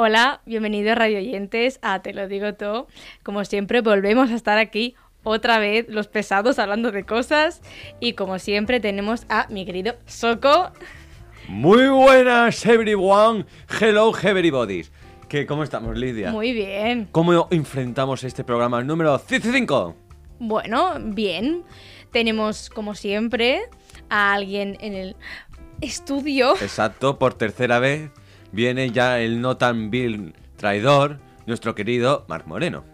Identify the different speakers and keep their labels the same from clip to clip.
Speaker 1: Hola, bienvenidos radio oyentes a Te lo digo todo. Como siempre, volvemos a estar aquí otra vez los pesados hablando de cosas y como siempre tenemos a mi querido Soco.
Speaker 2: Muy buenas, everyone. Hello, everybody. ¿Qué, ¿Cómo estamos, Lidia?
Speaker 1: Muy bien.
Speaker 2: ¿Cómo enfrentamos este programa número 5?
Speaker 1: Bueno, bien. Tenemos como siempre a alguien en el estudio.
Speaker 2: Exacto, por tercera vez viene ya el no tan vil traidor, nuestro querido Marc Moreno.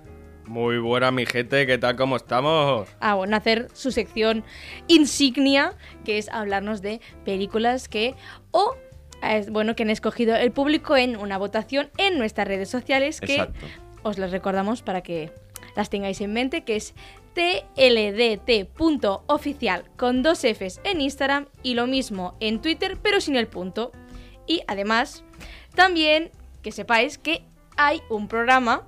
Speaker 3: Muy buena mi gente, ¿qué tal? ¿Cómo estamos?
Speaker 1: a bueno, hacer su sección insignia, que es hablarnos de películas que o es bueno que han escogido el público en una votación en nuestras redes sociales que
Speaker 2: Exacto.
Speaker 1: os las recordamos para que las tengáis en mente, que es tldt.oficial con dos Fs en Instagram y lo mismo en Twitter, pero sin el punto. Y además, también que sepáis que hay un programa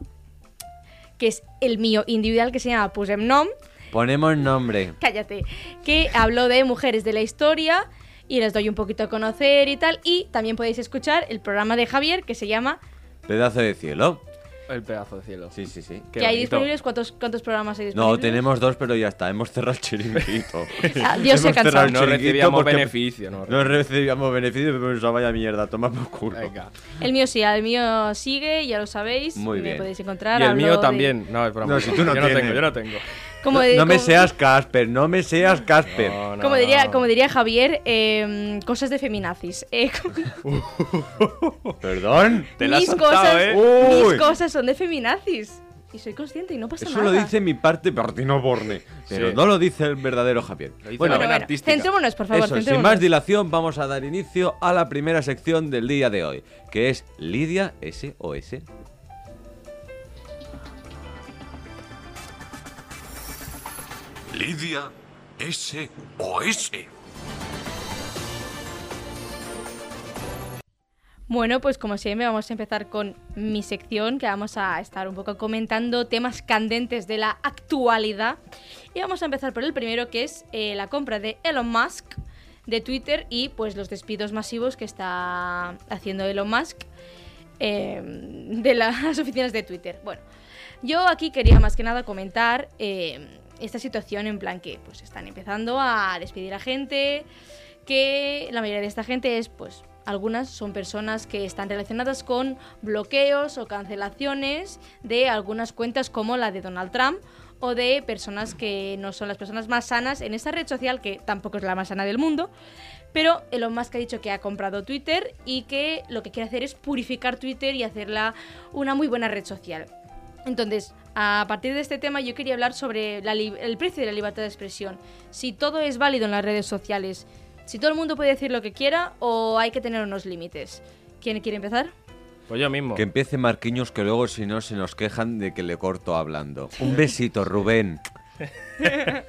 Speaker 1: que es el mío individual que se llama Pusem Nom,
Speaker 2: Ponemos nombre.
Speaker 1: cállate, que habló de mujeres de la historia y les doy un poquito a conocer y tal. Y también podéis escuchar el programa de Javier que se llama
Speaker 2: Pedazo de cielo.
Speaker 3: El pedazo de cielo.
Speaker 2: Sí, sí, sí.
Speaker 1: Que hay disponibles. ¿Cuántos, ¿Cuántos programas hay disponibles?
Speaker 2: No, tenemos dos, pero ya está. Hemos cerrado el chiringuito.
Speaker 1: Ah, Dios se
Speaker 2: Hemos
Speaker 1: cansa.
Speaker 2: cerrado el
Speaker 3: No recibíamos beneficio, ¿no?
Speaker 2: No recibíamos beneficio, pero eso vaya mierda, toma por culo.
Speaker 3: Venga.
Speaker 1: El mío sí, el mío sigue, ya lo sabéis.
Speaker 2: Muy
Speaker 1: me
Speaker 2: bien.
Speaker 1: podéis encontrar.
Speaker 3: Y el mío
Speaker 1: de-
Speaker 3: también. No, es broma.
Speaker 2: No, si tú no
Speaker 3: yo no tengo, yo no tengo.
Speaker 1: Como,
Speaker 2: no
Speaker 1: de-
Speaker 2: no me
Speaker 1: como-
Speaker 2: seas Casper, no me seas Casper.
Speaker 3: No, no,
Speaker 1: como diría,
Speaker 3: no.
Speaker 1: como diría Javier, eh, cosas de feminazis. Eh,
Speaker 2: ¿Perdón?
Speaker 3: Te la has
Speaker 1: mis,
Speaker 3: saltado,
Speaker 1: cosas,
Speaker 3: ¿eh?
Speaker 1: Mis cosas son de feminazis. Y soy consciente y no pasa
Speaker 2: Eso
Speaker 1: nada.
Speaker 2: lo dice mi parte Martino Borne, pero
Speaker 3: Sí.
Speaker 2: no lo dice el verdadero Javier.
Speaker 3: Lo dice
Speaker 2: Bueno,
Speaker 3: la
Speaker 1: Bueno, centrémonos, por favor.
Speaker 2: Eso, sin más dilación, vamos a dar inicio a la primera sección del día de hoy, que es Lidia SOS.
Speaker 4: Lidia SOS.
Speaker 1: Bueno, pues como siempre vamos a empezar con mi sección, que vamos a estar un poco comentando temas candentes de la actualidad. Y vamos a empezar por el primero, que es eh, la compra de Elon Musk de Twitter y pues los despidos masivos que está haciendo Elon Musk eh, de las oficinas de Twitter. Bueno, yo aquí quería más que nada comentar eh, esta situación en plan que pues están empezando a despedir a gente, que la mayoría de esta gente es pues algunas son personas que están relacionadas con bloqueos o cancelaciones de algunas cuentas como la de Donald Trump o de personas que no son las personas más sanas en esta red social que tampoco es la más sana del mundo. Pero Elon Musk ha dicho que ha comprado Twitter y que lo que quiere hacer es purificar Twitter y hacerla una muy buena red social. Entonces, a partir de este tema yo quería hablar sobre la el precio de la libertad de expresión. Si todo es válido en las redes sociales, si todo el mundo puede decir lo que quiera o hay que tener unos límites. ¿Quién quiere empezar?
Speaker 3: Pues yo mismo.
Speaker 2: Que empiece Marquiños, que luego si no se nos quejan de que le corto hablando. Un besito, Rubén.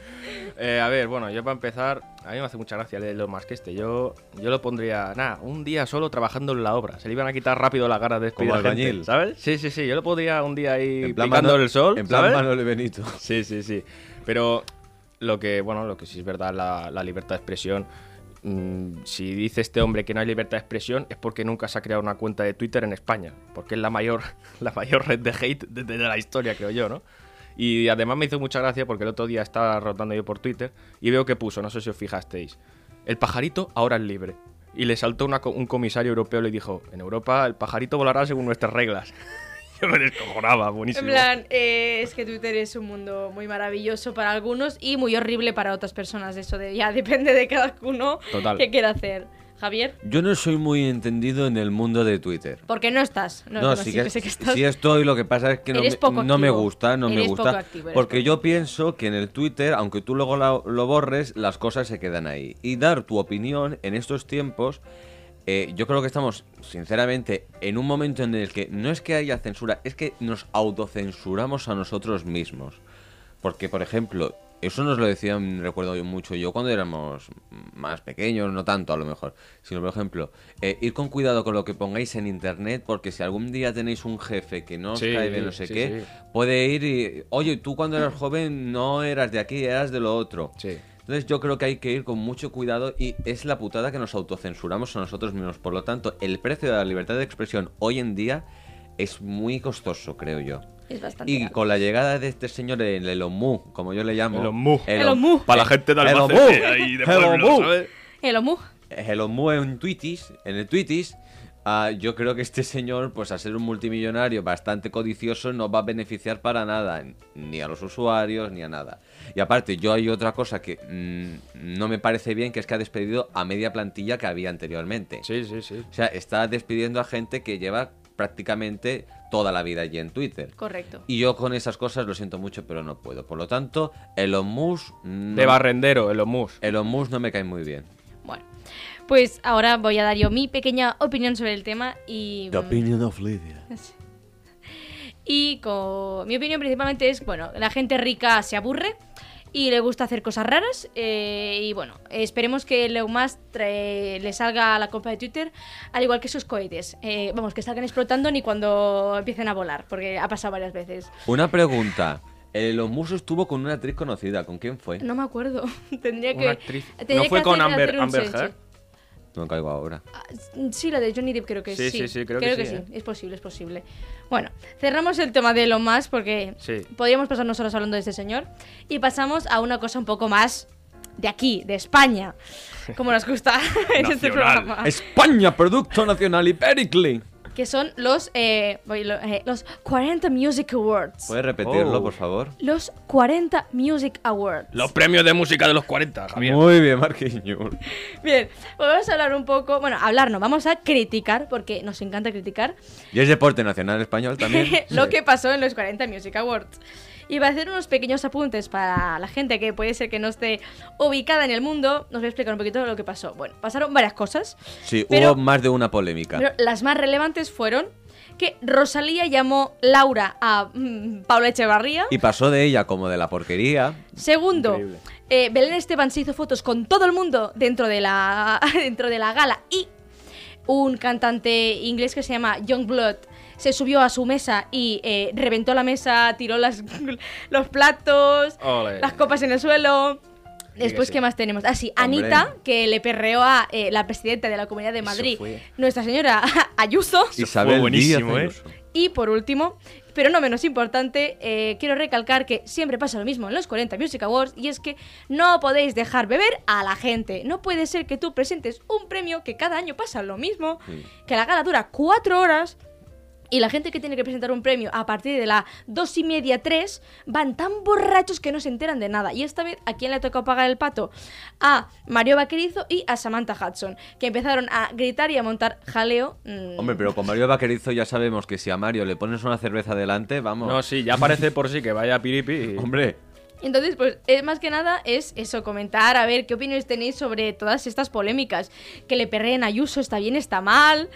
Speaker 3: Eh, a ver, bueno, yo para empezar, a mí me hace mucha gracia lo más que este. Yo, yo lo pondría, nada, un día solo trabajando en la obra. Se le iban a quitar rápido las ganas de despedir
Speaker 2: Como albañil.
Speaker 3: ¿sabes? Sí, sí, sí. Yo lo pondría un día ahí picando el sol.
Speaker 2: En plan
Speaker 3: ¿sabes?
Speaker 2: Benito.
Speaker 3: Sí, sí, sí. Pero lo que, bueno, lo que sí es verdad, la, la libertad de expresión. mm, si dice este hombre que no hay libertad de expresión es porque nunca se ha creado una cuenta de Twitter en España, porque es la mayor, la mayor red de hate de, de la historia, creo yo, ¿no? Y además me hizo mucha gracia porque el otro día estaba rotando yo por Twitter y veo que puso, no sé si os fijasteis, el pajarito ahora es libre. Y le saltó una un comisario europeo y le dijo, en Europa el pajarito volará según nuestras reglas. yo me descojonaba, buenísimo.
Speaker 1: En plan, eh, es que Twitter es un mundo muy maravilloso para algunos y muy horrible para otras personas. Eso de, ya depende de cada uno
Speaker 3: Total.
Speaker 1: qué quiera hacer. Javier,
Speaker 2: Yo no soy muy entendido en el mundo de Twitter.
Speaker 1: porque no estás. No,
Speaker 2: No,
Speaker 1: no,
Speaker 2: sí
Speaker 1: sí
Speaker 2: que,
Speaker 1: que sé que estás.
Speaker 2: sí estoy, lo que pasa es que no, me, no gusta, no me gusta.
Speaker 1: poco activo,
Speaker 2: porque yo pienso que en el Twitter, aunque tú luego la- lo borres, las cosas se quedan ahí. Y dar tu opinión en estos tiempos, eh, yo creo que estamos, sinceramente, en un momento en el que no es que haya censura, es que nos autocensuramos a nosotros mismos. Porque, por ejemplo, eso nos lo decían, recuerdo yo mucho yo cuando éramos más pequeños, no tanto a lo mejor, sino por ejemplo, eh, ir con cuidado con lo que pongáis en internet, porque si algún día tenéis un jefe que no os
Speaker 3: Sí,
Speaker 2: cae bien, no sé
Speaker 3: sí,
Speaker 2: qué,
Speaker 3: sí.
Speaker 2: puede ir y, oye, tú cuando eras joven no eras de aquí, eras de lo otro. Entonces yo creo que hay que ir con mucho cuidado y es la putada que nos autocensuramos a nosotros mismos. Por lo tanto, el precio de la libertad de expresión hoy en día es muy costoso, creo yo.
Speaker 1: Es bastante.
Speaker 2: Y
Speaker 1: alto.
Speaker 2: con la llegada de este señor, el Elon Musk, como yo le llamo.
Speaker 3: Elon Musk. Para la gente de Albacete, ahí de
Speaker 2: Elon
Speaker 3: pueblo. ¿sabes?
Speaker 1: El Omu.
Speaker 2: Elon Musk en Twittis, en el Twittis, ah, yo creo que este señor, pues a ser un multimillonario bastante codicioso, no va a beneficiar para nada, ni a los usuarios, ni a nada. Y aparte, yo hay otra cosa que mm, no me parece bien, que es que ha despedido a media plantilla que había anteriormente.
Speaker 3: Sí, sí, sí.
Speaker 2: O sea, está despidiendo a gente que lleva prácticamente toda la vida allí en Twitter.
Speaker 1: Correcto.
Speaker 2: Y yo con esas cosas lo siento mucho, pero no puedo. Por lo tanto, Elon Musk... no-
Speaker 3: De barrendero, Elon Musk.
Speaker 2: Elon Musk no me cae muy bien.
Speaker 1: Bueno, pues ahora voy a dar yo mi pequeña opinión sobre el tema y...
Speaker 2: opinion of Lydia.
Speaker 1: Y con... mi opinión principalmente es, bueno, la gente rica se aburre y le gusta hacer cosas raras. eh, y bueno, esperemos que trae- le salga a la compra de Twitter, al igual que sus cohetes. Eh, vamos, que salgan explotando ni cuando empiecen a volar, porque ha pasado varias veces.
Speaker 2: Una pregunta. Elon Musk estuvo con una actriz conocida. ¿Con quién fue?
Speaker 1: No me acuerdo. Tendría que...
Speaker 3: Una actriz.
Speaker 1: tendría
Speaker 3: ¿No
Speaker 1: que
Speaker 3: fue con Amber, Amber. Heard?
Speaker 2: No me caigo ahora.
Speaker 1: Ah, Sí, la de Johnny Depp creo que sí.
Speaker 3: Sí, sí, sí, creo que sí,
Speaker 1: sí.
Speaker 3: ¿eh?
Speaker 1: Es posible, es posible. Bueno, cerramos el tema de Elon Musk porque
Speaker 3: Sí.
Speaker 1: podríamos pasarnos horas hablando de este señor. Y pasamos a una cosa un poco más de aquí, de España. Como nos gusta en este programa.
Speaker 2: España, Producto Nacional Ibericle.
Speaker 1: Que son los, eh, eh, los 40 Music Awards.
Speaker 2: ¿Puedes repetirlo,
Speaker 3: Oh.
Speaker 2: por favor?
Speaker 1: Los 40 Music Awards.
Speaker 3: Los premios de música de los 40, Javier.
Speaker 2: Muy bien, Marquinhos.
Speaker 1: Bien, pues vamos a hablar un poco, bueno, hablar no, vamos a criticar, porque nos encanta criticar,
Speaker 2: ¿Y es deporte nacional español también?
Speaker 1: lo que pasó en los 40 Music Awards. Y va a hacer unos pequeños apuntes para la gente que puede ser que no esté ubicada en el mundo. Nos voy a explicar un poquito lo que pasó. Bueno, pasaron varias cosas.
Speaker 2: Sí,
Speaker 1: Pero-
Speaker 2: hubo más de una polémica.
Speaker 1: Pero las más relevantes fueron que Rosalía llamó Laura a mm, Paula Echevarría.
Speaker 2: Y pasó de ella como de la porquería.
Speaker 1: Segundo, eh, Belén Esteban se hizo fotos con todo el mundo dentro de la, dentro de la gala y un cantante inglés que se llama Youngblood se subió a su mesa y eh, reventó la mesa, tiró las, los platos, las copas en el suelo. Después,
Speaker 3: sí.
Speaker 1: ¿qué más tenemos? Ah, sí,
Speaker 2: Hombre.
Speaker 1: Anita, que le perreó a eh, la presidenta de la Comunidad de Madrid, nuestra señora Ayuso.
Speaker 2: Isabel
Speaker 3: buenísimo,
Speaker 2: Díaz
Speaker 3: ¿eh?
Speaker 1: Y por último, pero no menos importante, eh, quiero recalcar que siempre pasa lo mismo en los 40 Music Awards y es que no podéis dejar beber a la gente. No puede ser que tú presentes un premio que cada año pasa lo mismo,
Speaker 2: Sí.
Speaker 1: que la gala dura cuatro horas. Y la gente que tiene que presentar un premio a partir de las dos y media, tres, van tan borrachos que no se enteran de nada. Y esta vez, ¿a quién le tocó pagar el pato? A Mario Vaquerizo y a Samantha Hudson, que empezaron a gritar y a montar jaleo. mm,
Speaker 2: Hombre, pero con Mario Vaquerizo ya sabemos que si a Mario le pones una cerveza delante, vamos.
Speaker 3: No, sí, ya parece por sí que vaya piripi. y-
Speaker 2: Hombre,
Speaker 1: Entonces, pues, eh, más que nada es eso, comentar, a ver qué opiniones tenéis sobre todas estas polémicas. Que le perreen a Ayuso, está bien, está mal.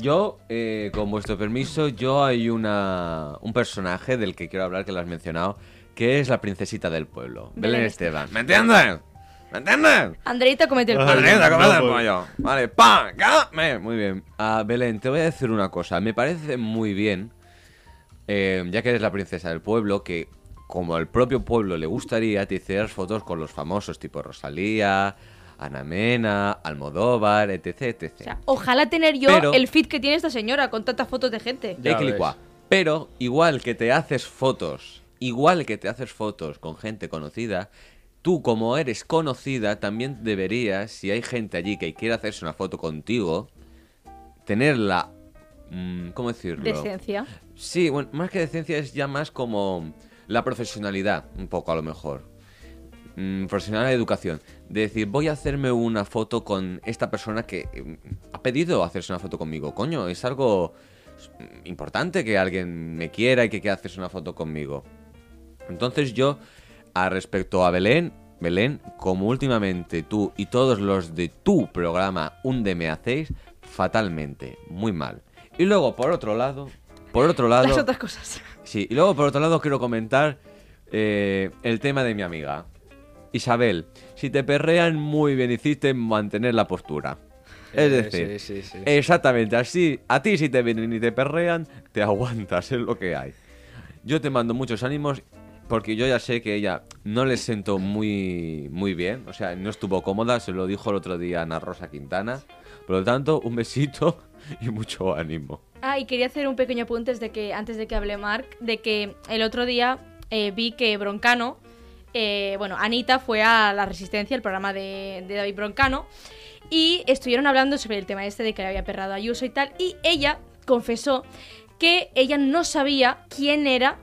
Speaker 2: Yo, eh, con vuestro permiso, yo hay una un personaje del que quiero hablar que lo has mencionado, que es la princesita del pueblo,
Speaker 1: Belén
Speaker 2: Belén Esteban. ¿Me entiendes? ¿Me entiendes?
Speaker 1: Andreita comete el pollo.
Speaker 2: Andreita,
Speaker 3: no,
Speaker 2: come el
Speaker 3: pues.
Speaker 2: pollo. Vale, pa, cáme. Muy bien. Ah, Belén, te voy a decir una cosa. Me parece muy bien, eh, ya que eres la princesa del pueblo, que como al propio pueblo le gustaría, te hicieras fotos con los famosos tipo Rosalía, Ana Mena, Almodóvar, etc, etc.
Speaker 1: O sea, ojalá tener yo
Speaker 2: Pero-
Speaker 1: el feed que tiene esta señora con tantas fotos de gente.
Speaker 2: Ya. Pero igual que te haces fotos, igual que te haces fotos con gente conocida, tú como eres conocida también deberías, si hay gente allí que quiere hacerse una foto contigo, tener la... mm, ¿Cómo decirlo?
Speaker 1: Decencia.
Speaker 2: Sí, bueno, más que decencia es ya más como la profesionalidad, un poco a lo mejor. Mm, profesional de educación. De decir, voy a hacerme una foto con esta persona que mm, ha pedido hacerse una foto conmigo. Coño, es algo mm, importante que alguien me quiera y que quiera hacerse una foto conmigo. Entonces yo, a respecto a Belén, Belén, como últimamente tú y todos los de tu programa Hunde me hacéis, fatalmente, muy mal. Y luego, por otro lado, por otro lado...
Speaker 1: Las otras cosas.
Speaker 2: Sí, y luego por otro lado quiero comentar eh, el tema de mi amiga. Isabel, si te perrean muy bien hiciste mantener la postura. Es decir,
Speaker 3: sí, sí, sí.
Speaker 2: exactamente así, a ti si te vienen y te perrean, te aguantas, es lo que hay. Yo te mando muchos ánimos porque yo ya sé que ella no le sentó muy, muy bien, o sea, no estuvo cómoda, se lo dijo el otro día Ana Rosa Quintana. Por lo tanto, un besito y mucho ánimo.
Speaker 1: Ah, y quería hacer un pequeño apunte de que, antes de que hable Mark, de que el otro día eh, vi que Broncano, eh, bueno, Anita fue a La Resistencia, el programa de, de David Broncano, y estuvieron hablando sobre el tema este de que le había perrado a Ayuso y tal, y ella confesó que ella no sabía quién era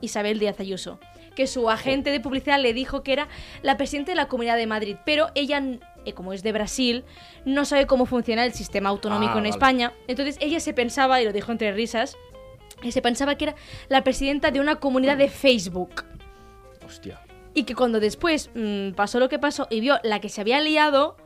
Speaker 1: Isabel Díaz Ayuso. Que su agente de publicidad le dijo que era la presidenta de la Comunidad de Madrid, pero ella, eh, como es de Brasil, no sabe cómo funciona el sistema autonómico
Speaker 3: Ah,
Speaker 1: en
Speaker 3: vale.
Speaker 1: España. Entonces ella se pensaba, y lo dijo entre risas, que se pensaba que era la presidenta de una comunidad de Facebook.
Speaker 3: Hostia.
Speaker 1: Y que cuando después mm, pasó lo que pasó y vio la que se había liado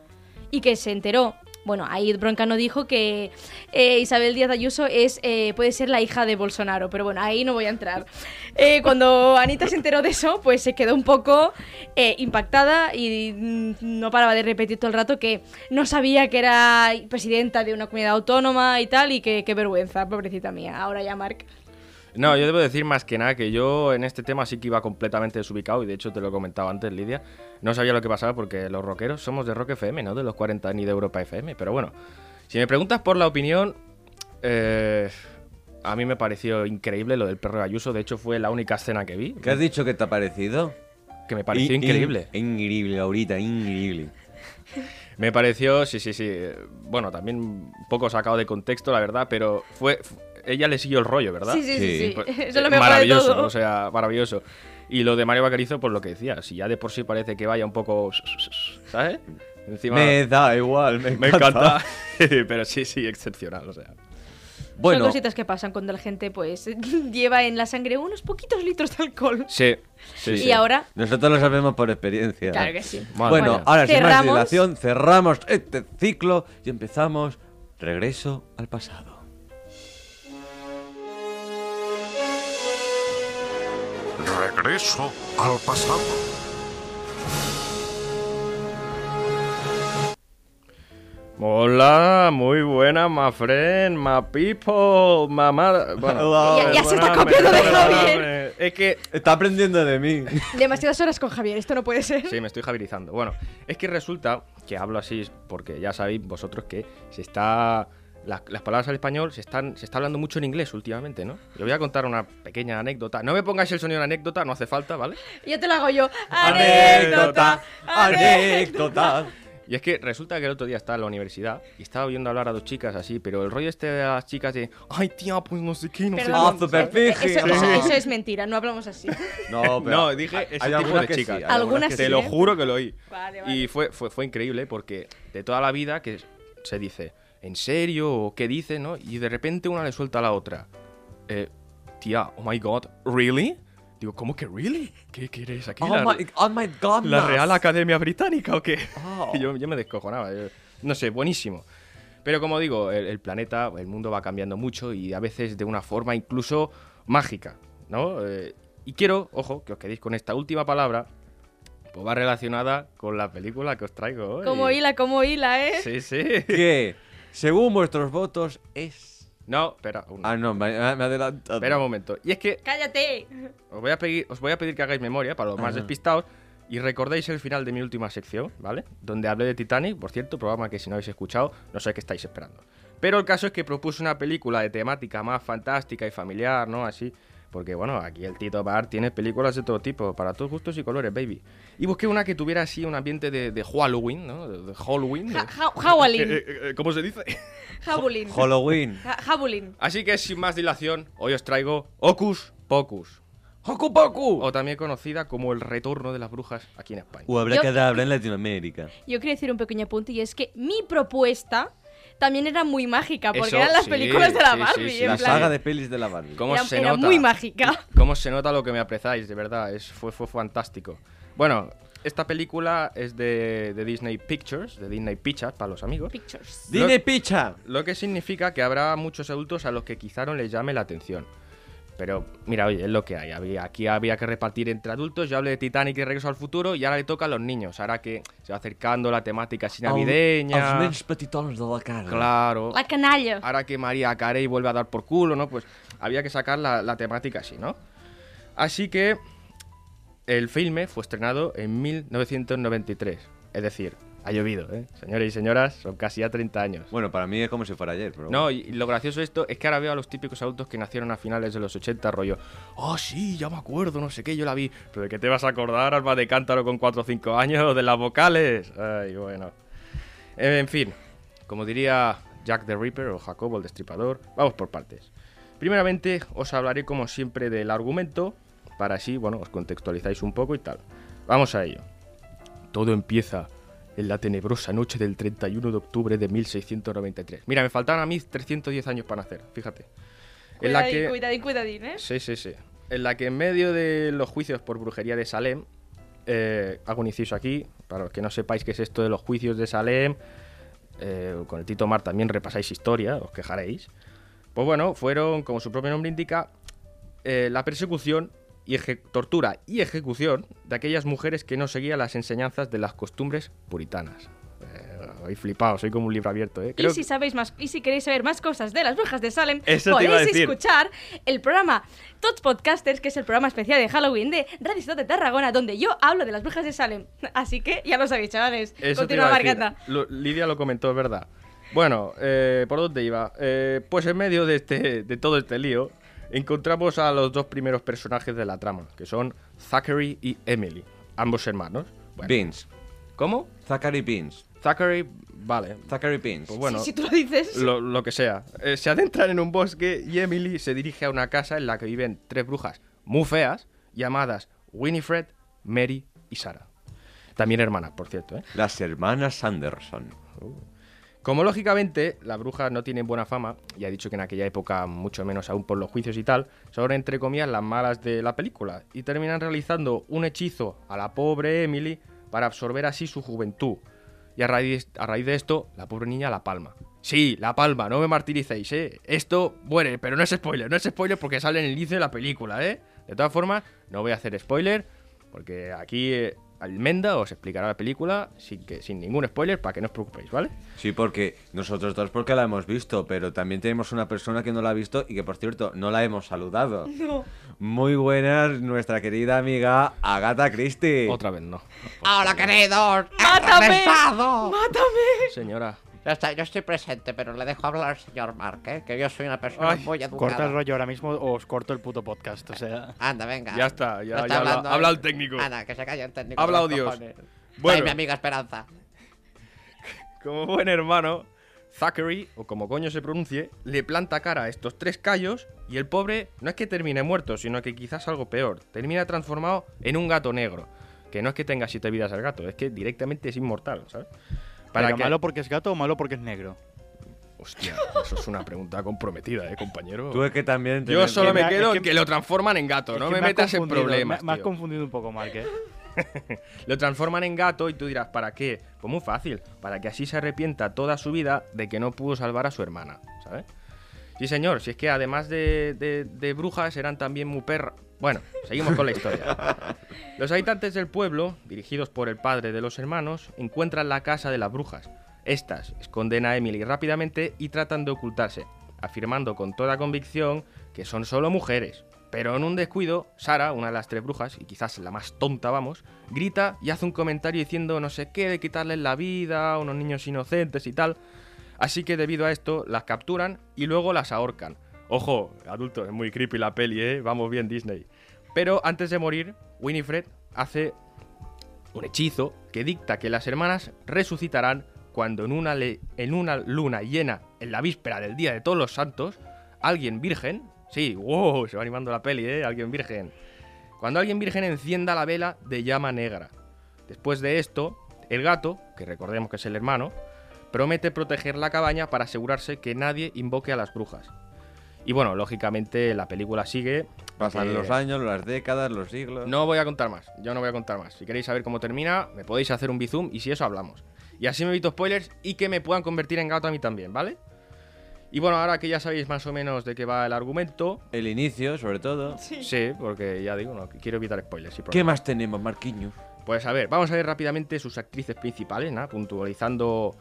Speaker 1: y que se enteró. Bueno, ahí Broncano dijo que eh, Isabel Díaz Ayuso es, eh, puede ser la hija de Bolsonaro, pero bueno, ahí no voy a entrar. Eh, cuando Anita se enteró de eso, pues se quedó un poco impactada y mm, no paraba de repetir todo el rato que no sabía que era presidenta de una comunidad autónoma y tal, y que qué vergüenza, pobrecita mía. Ahora ya, Marc.
Speaker 3: No, yo debo decir más que nada que yo en este tema sí que iba completamente desubicado y de hecho te lo he comentado antes, Lidia. No sabía lo que pasaba porque los rockeros somos de Rock FM, no de los 40 ni de Europa FM. Pero bueno, si me preguntas por la opinión, eh, a mí me pareció increíble lo del perro de Ayuso. De hecho, fue la única escena que vi
Speaker 2: ¿Qué has dicho que te ha parecido?
Speaker 3: que me pareció
Speaker 2: In-
Speaker 3: increíble.
Speaker 2: in- increíble, ahorita, increíble.
Speaker 3: Me pareció, sí, sí, sí. Bueno, también un poco sacado de contexto, la verdad, pero fue. Ella le siguió el rollo, ¿verdad?
Speaker 1: Sí, sí, sí,
Speaker 2: Sí.
Speaker 3: Pues,
Speaker 1: Eso
Speaker 3: eh,
Speaker 1: es lo mejor de
Speaker 3: maravilloso,
Speaker 1: todo.
Speaker 3: o sea, maravilloso. Y lo de Mario Bacarizo, pues lo que decía, si ya de por sí parece que vaya un poco, ¿sabes? Encima
Speaker 2: Me da igual, me
Speaker 3: me
Speaker 2: encanta.
Speaker 3: encanta, pero sí, sí, excepcional, o sea.
Speaker 1: Son
Speaker 2: Bueno,
Speaker 1: cositas que pasan cuando la gente pues lleva en la sangre unos poquitos litros de alcohol.
Speaker 3: Sí, sí,
Speaker 1: y
Speaker 3: sí.
Speaker 1: ahora,
Speaker 2: nosotros lo sabemos por experiencia.
Speaker 1: claro que sí.
Speaker 2: Bueno,
Speaker 3: mía.
Speaker 2: ahora sin más
Speaker 1: cerramos.
Speaker 2: dilación, cerramos este ciclo y empezamos Regreso al pasado.
Speaker 4: Regreso al pasado.
Speaker 3: Hola, muy buena, my friend, my people, mamá. Bueno,
Speaker 1: Ya- ya se está copiando de. Javier.
Speaker 3: Es que
Speaker 2: Está aprendiendo de mí.
Speaker 1: Demasiadas horas con Javier, esto no puede ser.
Speaker 3: Sí, me estoy javirizando. Bueno, es que resulta que hablo así porque ya sabéis vosotros que se está. La- las palabras al español se están se está hablando mucho en inglés últimamente, ¿no? Yo voy a contar una pequeña anécdota. No me pongáis el sonido de anécdota, no hace falta, ¿vale?
Speaker 1: Ya te lo hago yo.
Speaker 2: Anécdota, anécdota.
Speaker 3: Y es que resulta que el otro día estaba en la universidad y estaba viendo hablar a dos chicas así, pero el rollo este de las chicas de. Ay, tía, pues no sé qué, no sé
Speaker 1: Perdón,
Speaker 2: Ah,
Speaker 3: cuánto".
Speaker 2: super
Speaker 1: eh,
Speaker 2: piji.
Speaker 1: eso, eso-
Speaker 2: Sí.
Speaker 1: eso es mentira, no hablamos así.
Speaker 2: No, pero
Speaker 3: No, dije
Speaker 2: hay-
Speaker 3: ese
Speaker 2: hay
Speaker 3: tipo
Speaker 2: algunas
Speaker 3: de
Speaker 2: que
Speaker 3: chicas.
Speaker 2: sí,
Speaker 1: Algunas
Speaker 2: que
Speaker 3: Te
Speaker 1: sí,
Speaker 3: lo
Speaker 1: ¿eh?
Speaker 3: juro que lo oí.
Speaker 1: Vale, vale.
Speaker 3: Y fue, fue, fue increíble porque de toda la vida que se dice, ¿en serio? ¿O qué dice? ¿no? Y de repente una le suelta a la otra. Eh, tía, oh my god, ¿really? Digo, ¿cómo que really? ¿Qué quieres aquí?
Speaker 2: Oh
Speaker 3: la,
Speaker 2: my, oh my god,
Speaker 3: la. Real Academia Británica o qué?
Speaker 2: Oh.
Speaker 3: Yo, yo me descojonaba. yo- no sé, buenísimo. Pero como digo, el, el planeta, el mundo va cambiando mucho y a veces de una forma incluso mágica, ¿no? Eh, y quiero, ojo, que os quedéis con esta última palabra, pues va relacionada con la película que os traigo hoy.
Speaker 1: Como hila, como hila, ¿eh?
Speaker 3: Sí, sí.
Speaker 2: Que, según vuestros votos, es...
Speaker 3: No, espera, un,
Speaker 2: Ah, no, me, me adelanto.
Speaker 3: espera un momento. Y es que
Speaker 1: ¡Cállate!
Speaker 3: os voy a pedir, os voy a pedir que hagáis memoria para los más
Speaker 2: Ajá.
Speaker 3: despistados y recordéis el final de mi última sección, ¿vale? Donde hablé de Titanic, por cierto, programa que si no habéis escuchado, no sé qué estáis esperando. Pero el caso es que propuse una película de temática más fantástica y familiar, ¿no? Así. Porque bueno, aquí el Tito Bar tiene películas de todo tipo, para todos gustos y colores, baby. Y busqué una que tuviera así un ambiente de, de Halloween, ¿no? De, de Halloween.
Speaker 1: Ja- ja- Howling.
Speaker 3: Eh, eh, eh, ¿Cómo se dice?
Speaker 1: Jabulín.
Speaker 2: Halloween.
Speaker 3: Así que sin más dilación, hoy os traigo Ocus Pocus.
Speaker 2: ¡Haku Paku!
Speaker 3: o también conocida como El Retorno de las Brujas aquí en España.
Speaker 2: O
Speaker 1: Yo-
Speaker 2: Abracadabra en Latinoamérica.
Speaker 1: Yo quería decir un pequeño apunte y es que mi propuesta también era muy mágica porque
Speaker 3: Eso,
Speaker 1: eran las
Speaker 3: sí,
Speaker 1: películas de la
Speaker 3: sí,
Speaker 1: Barbie.
Speaker 3: sí, sí.
Speaker 1: en
Speaker 2: La
Speaker 1: plan,
Speaker 2: saga de pelis de la Barbie.
Speaker 3: ¿Cómo
Speaker 1: era,
Speaker 3: se
Speaker 1: era
Speaker 3: nota?
Speaker 1: muy mágica.
Speaker 3: ¿Cómo se nota lo que me aprezáis? De verdad, es, fue, fue fantástico. Bueno, esta película es de, de Disney Pictures, de Disney Pictures para los amigos.
Speaker 1: Pictures.
Speaker 2: ¡Dine picha!
Speaker 3: Lo que significa que habrá muchos adultos a los que quizá no les llame la atención. Pero mira, oye, es lo que hay. Había- aquí había que repartir entre adultos. Yo hablé de Titanic y Regreso al Futuro y ahora le toca a los niños. Ahora que se va acercando la temática así navideña.
Speaker 2: Els nens petitons de la cara.
Speaker 3: Claro.
Speaker 1: La canalla.
Speaker 3: Ahora que María Carey vuelve a dar por culo, ¿no? Pues había que sacar la, la temática así, ¿no? Así que el filme fue estrenado en 1993. Es decir, ha llovido, ¿eh? Señores y señoras, son casi ya 30 años.
Speaker 2: Bueno, para mí es como si fuera ayer, pero...
Speaker 3: No, y lo gracioso de esto es que ahora veo a los típicos adultos que nacieron a finales de los 80, rollo, oh sí, ya me acuerdo, no sé qué, yo la vi. Pero de qué te vas a acordar, alma de cántaro con 4 o 5 años, de las vocales. Ay, bueno. En fin, como diría Jack the Ripper o Jacobo el Destripador, vamos por partes. Primeramente, os hablaré como siempre del argumento, para así, bueno, os contextualizáis un poco y tal. Vamos a ello. Todo empieza en la tenebrosa noche del 31 de octubre de 1693. Mira, me faltaban a mí 310 años para nacer, fíjate. En la
Speaker 1: Cuidadín,
Speaker 3: que...
Speaker 1: cuidadín, cuidadín, ¿eh?
Speaker 3: Sí, sí, sí. En la que en medio de los juicios por brujería de Salem, eh, hago un inciso aquí, para los que no sepáis qué es esto de los juicios de Salem, eh, con el Tito Mar también repasáis historia, os quejaréis. Pues bueno, fueron, como su propio nombre indica, eh, la persecución y tortura y ejecución de aquellas mujeres que no seguían las enseñanzas de las costumbres puritanas. Eh, He flipado, soy como un libro abierto, ¿eh?
Speaker 1: Y
Speaker 3: Creo
Speaker 1: si sabéis más, y si queréis saber más cosas de las brujas de Salem, podéis escuchar el programa Tots Podcasters, que es el programa especial de Halloween de Radio Ciudad de Tarragona, donde yo hablo de las brujas de Salem. Así que ya lo sabéis, chavales.
Speaker 3: Eso
Speaker 1: Continúa marcando.
Speaker 3: Lidia lo comentó, es verdad. Bueno, eh, ¿por dónde iba? Eh, pues en medio de, este, de todo este lío, encontramos a los dos primeros personajes de la trama, que son Zachary y Emily, ambos hermanos. Bueno,
Speaker 2: Beans.
Speaker 3: ¿Cómo?
Speaker 2: Zachary Beans.
Speaker 3: Zachary, vale.
Speaker 2: Zachary Beans.
Speaker 3: Pues bueno,
Speaker 1: Sí, si tú lo dices.
Speaker 3: lo, lo que sea. Eh, se adentran en un bosque y Emily se dirige a una casa en la que viven tres brujas muy feas, llamadas Winifred, Mary y Sarah. También hermanas, por cierto, ¿eh?
Speaker 2: Las hermanas Sanderson.
Speaker 3: Como lógicamente las brujas no tienen buena fama, y ha dicho que en aquella época mucho menos aún por los juicios y tal, son entre comillas las malas de la película, y terminan realizando un hechizo a la pobre Emily para absorber así su juventud. Y a raíz, de esto, la pobre niña la palma. Sí, la palma, no me martiricéis, ¿eh? Esto muere, pero no es spoiler, no es spoiler porque sale en el inicio de la película, ¿eh? De todas formas, no voy a hacer spoiler, porque aquí eh, Almenda os explicará la película sin, que, sin ningún spoiler para que no os preocupéis, ¿vale?
Speaker 2: Sí, porque nosotros dos porque la hemos visto, pero también tenemos una persona que no la ha visto y que, por cierto, no la hemos saludado.
Speaker 1: No.
Speaker 2: Muy buenas, nuestra querida amiga Agatha Christie.
Speaker 3: Otra vez no.
Speaker 5: Hola, queridos. ¡He
Speaker 1: ¡Mátame! ¡Mátame!
Speaker 3: Señora,
Speaker 5: Ya está, yo estoy presente, pero le dejo hablar al señor Mark, ¿eh? que yo soy una persona
Speaker 3: Ay,
Speaker 5: muy educada.
Speaker 6: Corta el rollo ahora mismo o os corto el puto podcast. O sea,
Speaker 5: Anda, venga.
Speaker 3: ya está, ya,
Speaker 5: No está
Speaker 3: ya habla,
Speaker 5: hablando,
Speaker 3: habla el técnico.
Speaker 5: Anda, que se calle el técnico.
Speaker 3: Habla Dios. Bueno.
Speaker 5: Ay, mi amiga Esperanza.
Speaker 3: Como buen hermano, Zachary, o como coño se pronuncie, le planta cara a estos tres callos y el pobre no es que termine muerto, sino que quizás algo peor, termina transformado en un gato negro. Que no es que tenga siete vidas el gato, es que directamente es inmortal, ¿sabes?
Speaker 6: ¿Pero
Speaker 3: que-
Speaker 6: malo porque es gato o malo porque es negro?
Speaker 3: Hostia, eso es una pregunta comprometida, ¿eh, compañero?
Speaker 2: Tú es que también...
Speaker 3: Yo
Speaker 2: tienes-
Speaker 3: solo
Speaker 6: que
Speaker 3: me quedo
Speaker 6: es
Speaker 3: en
Speaker 6: que-
Speaker 3: que lo transforman en gato,
Speaker 6: Es
Speaker 3: no
Speaker 6: que
Speaker 3: me metas en problemas.
Speaker 6: Me, me has
Speaker 3: tío.
Speaker 6: confundido un poco, Mark, ¿eh?
Speaker 3: Lo transforman en gato y tú dirás, ¿para qué? Pues muy fácil, para que así se arrepienta toda su vida de que no pudo salvar a su hermana, ¿sabes? Sí, señor, si es que además de, de- de brujas eran también muy perra. Bueno, seguimos con la historia. Los habitantes del pueblo, dirigidos por el padre de los hermanos, encuentran la casa de las brujas. Estas esconden a Emily rápidamente y tratan de ocultarse, afirmando con toda convicción que son solo mujeres. Pero en un descuido, Sara, una de las tres brujas, y quizás la más tonta, vamos, grita y hace un comentario diciendo no sé qué de quitarles la vida a unos niños inocentes y tal. Así que debido a esto, las capturan y luego las ahorcan. Ojo, adulto, es muy creepy la peli, ¿eh? Vamos bien, Disney. Pero antes de morir, Winifred hace un hechizo que dicta que las hermanas resucitarán cuando en una, luna llena, en la víspera del Día de Todos los Santos, alguien virgen, sí, wow, se va animando la peli, ¿eh? Alguien virgen, Cuando alguien virgen encienda la vela de llama negra. Después de esto, el gato, que recordemos que es el hermano, promete proteger la cabaña para asegurarse que nadie invoque a las brujas. Y bueno, lógicamente la película sigue.
Speaker 2: Pasan
Speaker 3: Eh,
Speaker 2: los años, las décadas, los siglos.
Speaker 3: No voy a contar más, yo no voy a contar más. Si queréis saber cómo termina, me podéis hacer un bizum y si eso hablamos. Y así me evito spoilers y que me puedan convertir en gato a mí también, ¿vale? Y bueno, ahora que ya sabéis más o menos de qué va el argumento,
Speaker 2: El inicio, sobre todo.
Speaker 3: sí, porque ya digo, no, quiero evitar spoilers.
Speaker 2: ¿Qué más tenemos, Marquiños?
Speaker 3: Pues a ver, vamos a ver rápidamente sus actrices principales, ¿no? puntualizando,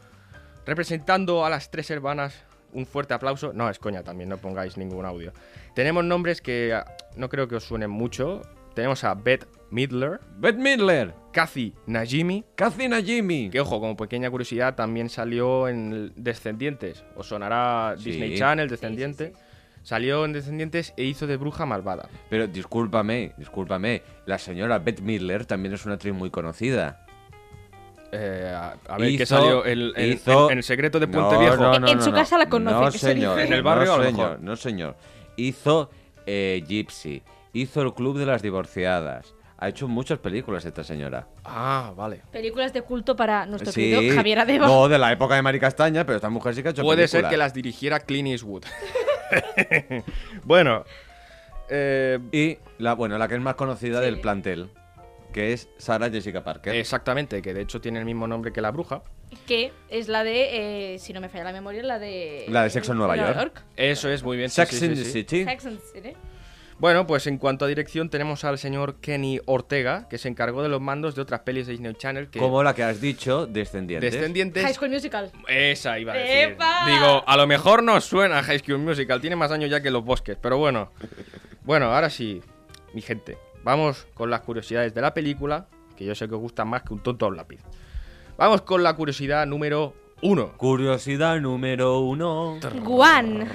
Speaker 3: representando a las tres hermanas. Un fuerte aplauso. No, es coña también, no pongáis ningún audio. Tenemos nombres que ah, no creo que os suenen mucho. Tenemos a Beth Midler,
Speaker 2: Beth Midler,
Speaker 3: Kathy Najimy,
Speaker 2: Cacina Jimmy.
Speaker 3: que ojo, como pequeña curiosidad, también salió en Descendientes. Os sonará
Speaker 2: Sí.
Speaker 3: Disney Channel, Descendiente. Salió en Descendientes e hizo de bruja malvada.
Speaker 2: Pero discúlpame, discúlpame. La señora Beth Midler también es una actriz muy conocida.
Speaker 3: Eh, a, a ver,
Speaker 2: Hizo-
Speaker 3: ¿qué salió? El, el-
Speaker 2: hizo-
Speaker 3: en, en El secreto de Puente
Speaker 2: No,
Speaker 3: Viejo.
Speaker 2: no, no,
Speaker 1: En
Speaker 2: no,
Speaker 1: su
Speaker 2: no.
Speaker 1: casa la conoce,
Speaker 2: No, señor.
Speaker 3: En el barrio,
Speaker 2: no, señor. No, señor. Hizo eh, Gypsy. Hizo el Club de las Divorciadas. Ha hecho muchas películas esta señora.
Speaker 3: Ah, vale.
Speaker 1: Películas de culto para nuestro
Speaker 2: Sí.
Speaker 1: querido Javier Adeba.
Speaker 2: No, de la época de Mari Castaña, pero esta mujer sí que ha hecho
Speaker 3: Puede ser que las dirigiera Clint Eastwood. bueno. eh,
Speaker 2: Y la, bueno, la que es más conocida
Speaker 1: Sí.
Speaker 2: del plantel, que es Sarah Jessica Parker.
Speaker 3: exactamente, que de hecho tiene el mismo nombre que la bruja.
Speaker 1: Que es la de, eh, si no me falla la memoria, la de...
Speaker 2: La de Sexo en Nueva York.
Speaker 3: Eso es muy bien.
Speaker 2: Sex
Speaker 3: sí, sí,
Speaker 2: in the
Speaker 3: sí.
Speaker 2: City.
Speaker 1: Sex and the City.
Speaker 3: Bueno, pues en cuanto a dirección tenemos al señor Kenny Ortega, que se encargó de los mandos de otras pelis de Disney Channel que...
Speaker 2: Como la que has dicho, Descendientes.
Speaker 3: Descendientes...
Speaker 1: High School Musical.
Speaker 3: Esa iba a decir.
Speaker 1: ¡Epa!
Speaker 3: Digo, a lo mejor nos suena High School Musical, tiene más años ya que Los Bosques, pero bueno. Bueno, ahora sí, mi gente, vamos con las curiosidades de la película, que yo sé que os gustan más que un tonto a un lápiz. Vamos con la curiosidad número uno.
Speaker 2: Curiosidad número uno.
Speaker 1: Guan.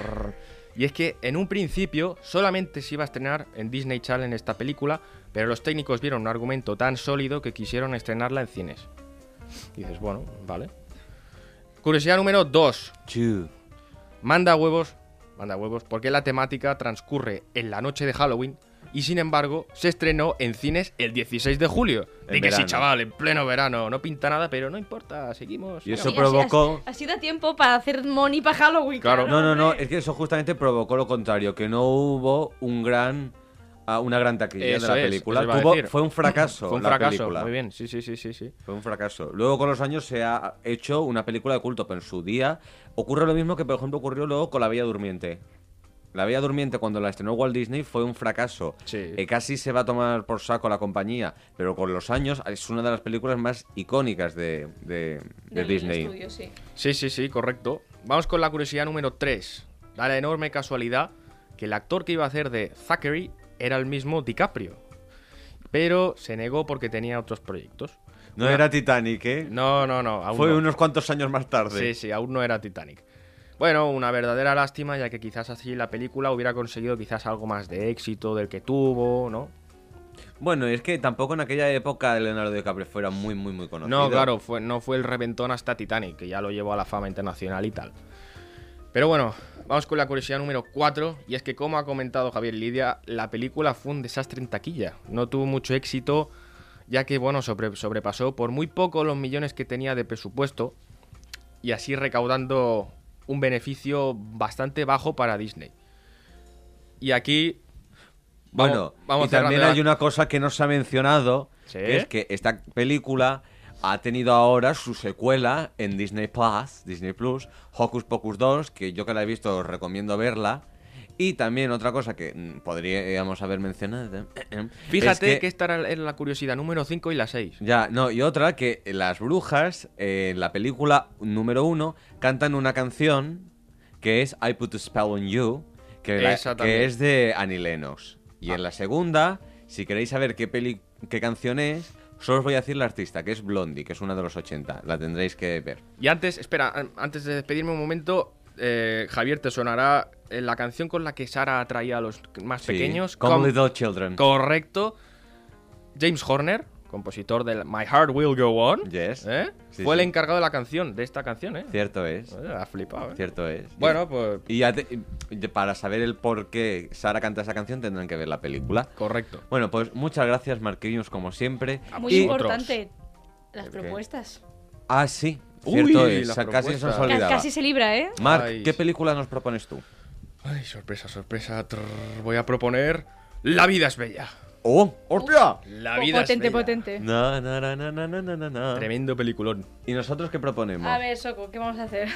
Speaker 3: Y es que en un principio solamente se iba a estrenar en Disney Channel esta película, pero los técnicos vieron un argumento tan sólido que quisieron estrenarla en cines. Y dices, bueno, vale. Curiosidad número 2.
Speaker 2: Chu.
Speaker 3: Manda huevos, manda huevos, porque la temática transcurre en la noche de Halloween y sin embargo se estrenó en cines el 16 de julio.
Speaker 2: En
Speaker 3: Di que sí, chaval, en pleno verano, no pinta nada, pero no importa, seguimos.
Speaker 2: Y eso
Speaker 1: Sí,
Speaker 2: provocó-
Speaker 1: Así, así da tiempo para hacer money para Halloween.
Speaker 3: Claro.
Speaker 2: No, no, no, es que eso justamente provocó lo contrario, que no hubo un gran ah, una gran taquilla
Speaker 3: Eso
Speaker 2: de la
Speaker 3: es,
Speaker 2: película. Tuvo- fue un fracaso
Speaker 3: Fue un
Speaker 2: la
Speaker 3: fracaso,
Speaker 2: película.
Speaker 3: muy bien, sí, sí, sí, sí, sí.
Speaker 2: Fue un fracaso. Luego con los años se ha hecho una película de culto, pero en su día ocurre lo mismo que por ejemplo ocurrió luego con La Bella Durmiente. La Bella Durmiente cuando la estrenó Walt Disney fue un fracaso.
Speaker 3: Sí.
Speaker 2: Eh, casi se va a tomar por saco la compañía, pero con los años es una de las películas más icónicas de, de- de
Speaker 1: Del
Speaker 2: Disney.
Speaker 1: estudio, sí.
Speaker 3: Sí, sí, sí, correcto. Vamos con la curiosidad número 3. Da la enorme casualidad que el actor que iba a hacer de Zachary era el mismo DiCaprio. Pero se negó porque tenía otros proyectos.
Speaker 2: No era Titanic, ¿eh?
Speaker 3: No, no, no. Aún
Speaker 2: Fue
Speaker 3: no.
Speaker 2: unos cuantos años más tarde.
Speaker 3: Sí, sí, aún no era Titanic. Bueno, una verdadera lástima, ya que quizás así la película hubiera conseguido quizás algo más de éxito del que tuvo, ¿no?
Speaker 2: Bueno, es que tampoco en aquella época Leonardo DiCaprio fuera muy, muy, muy conocido.
Speaker 3: No, claro, fue, no fue el reventón hasta Titanic, que ya lo llevó a la fama internacional y tal. Pero bueno, vamos con la curiosidad número 4, y es que como ha comentado Javier Lidia, la película fue un desastre en taquilla. No tuvo mucho éxito, ya que, bueno, sobre- sobrepasó por muy poco los millones que tenía de presupuesto, y así recaudando un beneficio bastante bajo para Disney. Y aquí... vamos-
Speaker 2: Bueno,
Speaker 3: vamos
Speaker 2: y también hay una cosa que no se ha mencionado,
Speaker 3: ¿Sí?
Speaker 2: que es que esta película ha tenido ahora su secuela en Disney Plus, Disney Plus, Hocus Pocus 2, que yo que la he visto os recomiendo verla. Y también otra cosa que mm, podríamos haber mencionado.
Speaker 3: Fíjate
Speaker 2: es
Speaker 3: que... esta era la curiosidad número 5 y la 6.
Speaker 2: Ya, no, y otra que las brujas eh, en la película número uno cantan una canción que es I Put a Spell on You, que, la- es de Annie Lennox. Y en la segunda, si queréis saber qué, peli qué canción es, solo os voy a decir la artista, que es Blondie, que es una de los 80. La tendréis que ver.
Speaker 3: Y antes, espera, an- antes de despedirme un momento, eh, Javier, te sonará eh, la canción con la que Sara atraía a los más
Speaker 2: Sí,
Speaker 3: pequeños.
Speaker 2: Come
Speaker 3: Com-
Speaker 2: Little Children.
Speaker 3: Correcto. James Horner, compositor del My Heart Will Go On,
Speaker 2: Yes.
Speaker 3: ¿eh?
Speaker 2: Sí,
Speaker 3: fue
Speaker 2: sí.
Speaker 3: el encargado de la canción, de esta canción, ¿eh?
Speaker 2: Cierto es.
Speaker 3: Ha flipado, ¿eh?
Speaker 2: Cierto es.
Speaker 3: Bueno, pues
Speaker 2: Y ya te- y para saber el por qué Sara canta esa canción tendrán que ver la película.
Speaker 3: correcto.
Speaker 2: Bueno, pues muchas gracias, Marquinhos, como siempre.
Speaker 1: Muy
Speaker 2: Y-
Speaker 1: importante. Las propuestas.
Speaker 2: Ah, sí. Cierto Uy,
Speaker 3: es,
Speaker 2: casi se nos olvidaba.
Speaker 1: Casi se libra, ¿eh?
Speaker 2: Marc,
Speaker 3: Ay.
Speaker 2: ¿qué película nos propones tú?
Speaker 3: Ay, sorpresa, sorpresa. Trrr, voy a proponer La vida es bella.
Speaker 2: ¡Oh! ¡Hostia!
Speaker 3: La vida
Speaker 1: potente,
Speaker 3: es bella.
Speaker 1: potente.
Speaker 2: Na, na, na, na, na, na, na, na.
Speaker 3: Tremendo peliculón.
Speaker 2: ¿Y nosotros qué proponemos?
Speaker 1: A ver, Soco, ¿qué vamos a hacer?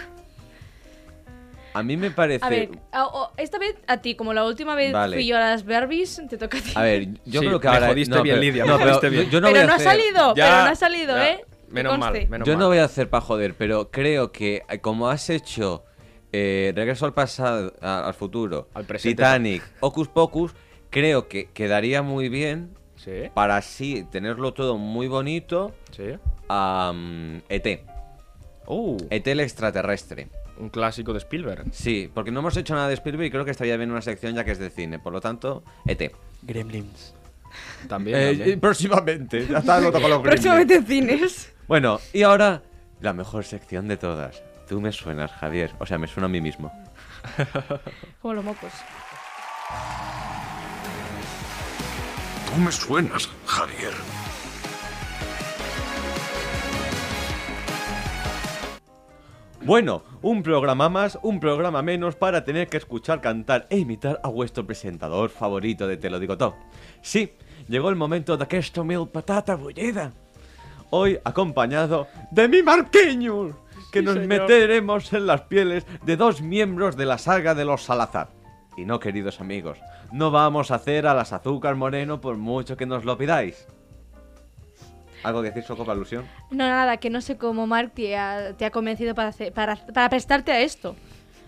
Speaker 2: A mí me parece.
Speaker 1: A ver, a- esta vez a ti, como la última vez
Speaker 2: Vale.
Speaker 1: fui yo a las Barbies, te toca a ti.
Speaker 2: A ver, yo
Speaker 3: Sí,
Speaker 2: creo que
Speaker 3: me
Speaker 2: ahora.
Speaker 3: jodiste bien, Lidia, me
Speaker 2: no, pero yo, yo no voy a
Speaker 1: ha salido,
Speaker 3: Ya,
Speaker 1: pero no ha salido,
Speaker 3: ya.
Speaker 1: ¿eh?
Speaker 3: Menos mal, menos
Speaker 2: Yo
Speaker 3: mal.
Speaker 2: no voy a hacer para joder, pero creo que eh, como has hecho eh, Regreso al pasado, a- al futuro,
Speaker 3: Al presente.
Speaker 2: Titanic, Hocus Pocus, creo que quedaría muy bien
Speaker 3: Sí,
Speaker 2: para así tenerlo todo muy bonito
Speaker 3: sí.
Speaker 2: a ET.
Speaker 3: Uh,
Speaker 2: ET el extraterrestre.
Speaker 3: un clásico de Spielberg.
Speaker 2: Sí, porque no hemos hecho nada de Spielberg y creo que estaría bien una sección ya que es de cine. Por lo tanto, ET.
Speaker 6: Gremlins.
Speaker 3: También.
Speaker 2: Eh,
Speaker 3: también.
Speaker 2: próximamente. Ya está, toco los
Speaker 1: Próximamente en cines.
Speaker 2: Bueno, y ahora la mejor sección de todas. Tú me suenas, Javier. O sea, me suena a mí mismo.
Speaker 1: Como los mocos.
Speaker 4: Tú me suenas, Javier.
Speaker 2: Bueno, un programa más, un programa menos para tener que escuchar cantar e imitar a vuestro presentador favorito de Te lo digo todo. Sí, llegó el momento de que esto mil patata bullida. Hoy acompañado de mi Marquinhos, que nos
Speaker 3: señor.
Speaker 2: meteremos en las pieles de dos miembros de la saga de los Salazar. Y no, queridos amigos, no vamos a hacer a las azúcar moreno por mucho que nos lo pidáis. ¿Algo que decir, Soco, para alusión?
Speaker 1: No, nada, que no sé cómo Mark te ha, te ha convencido para, hacer- para, para prestarte a esto.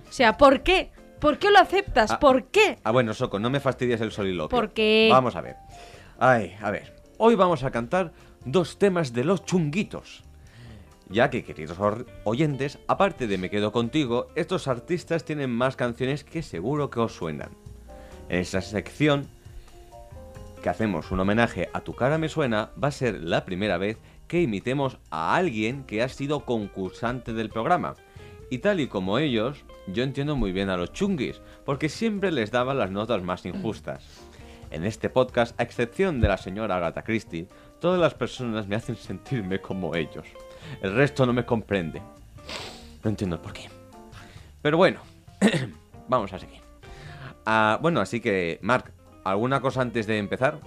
Speaker 1: O sea, ¿por qué? ¿Por qué lo aceptas?
Speaker 2: Ah.
Speaker 1: ¿Por qué?
Speaker 2: Ah, bueno, Soco, no me fastidies el soliloquio.
Speaker 1: ¿Por qué?
Speaker 2: Vamos a ver. Ay, a ver. Hoy vamos a cantar dos temas de los chunguitos. Ya que, queridos oyentes, aparte de Me Quedo Contigo, estos artistas tienen más canciones que seguro que os suenan. En esta sección que hacemos un homenaje a Tu cara me suena, va a ser la primera vez que imitemos a alguien que ha sido concursante del programa. Y tal y como ellos, yo entiendo muy bien a los chunguis, porque siempre les daban las notas más injustas. En este podcast, a excepción de la señora Agatha Christie, todas las personas me hacen sentirme como ellos. El resto no me comprende. No entiendo el por qué. Pero bueno, vamos a seguir. Ah, bueno, así que, Marc, ¿alguna cosa antes de empezar?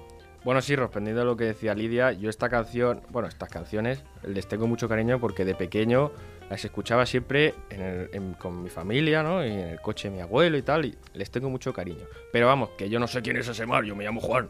Speaker 3: Bueno, sí, respondiendo a lo que decía Lidia, yo esta canción, bueno, estas canciones les tengo mucho cariño porque de pequeño las escuchaba siempre en el- con mi familia, ¿no? Y en el coche de mi abuelo y tal, y les tengo mucho cariño. Pero vamos, que yo no sé quién es ese Mar, yo me llamo Juan.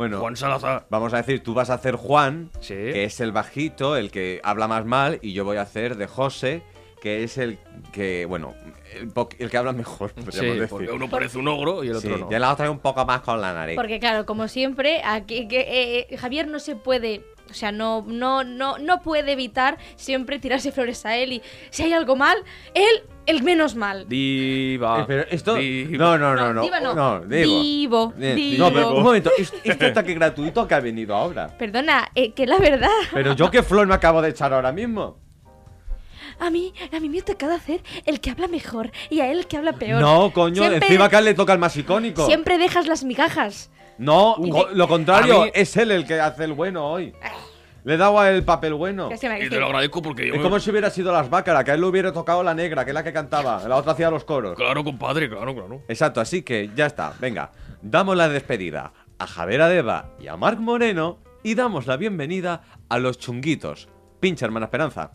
Speaker 2: Bueno,
Speaker 3: Juan Salazar.
Speaker 2: vamos a decir, tú vas a hacer Juan,
Speaker 3: Sí.
Speaker 2: que es el bajito, el que habla más mal, y yo voy a hacer de José, que es el que, bueno, el, el que habla mejor, podríamos
Speaker 3: Sí,
Speaker 2: decir.
Speaker 3: porque uno parece un ogro y el
Speaker 2: Sí,
Speaker 3: otro no.
Speaker 2: y la otra un poco más con la nariz.
Speaker 1: Porque claro, como siempre, aquí que, eh, eh, Javier no se puede, o sea, no, no, no, no puede evitar siempre tirarse flores a él y si hay algo mal, él el menos mal.
Speaker 3: Diva.
Speaker 2: Eh, pero esto...
Speaker 3: diva.
Speaker 2: No, no, no, no.
Speaker 1: diva no.
Speaker 2: no, digo.
Speaker 1: Divo,
Speaker 2: Eh,
Speaker 1: divo.
Speaker 2: No, pero un momento, ¿esto esto ataque gratuito que ha venido ahora?
Speaker 1: Perdona, eh, que la verdad,
Speaker 2: Pero yo qué flor me acabo de echar ahora mismo.
Speaker 1: a mí, a mí me ha tocado hacer el que habla mejor y a él el que habla peor.
Speaker 2: No, coño,
Speaker 1: Siempre-
Speaker 2: encima que a él le toca el más icónico.
Speaker 1: Siempre dejas las migajas.
Speaker 2: No, co- lo contrario,
Speaker 3: A mí-
Speaker 2: es él el que hace el bueno hoy. Le he dado el papel bueno.
Speaker 1: Que se me-
Speaker 3: Y te lo agradezco porque yo...
Speaker 2: Es como si hubiera sido las bácaras, que a él le hubiera tocado la negra, que es la que cantaba, la otra hacía los coros.
Speaker 3: Claro, compadre, claro, claro.
Speaker 2: Exacto, así que ya está, venga, damos la despedida a Javier Adeba y a Marc Moreno y damos la bienvenida a los chunguitos. Pincha, hermana Esperanza.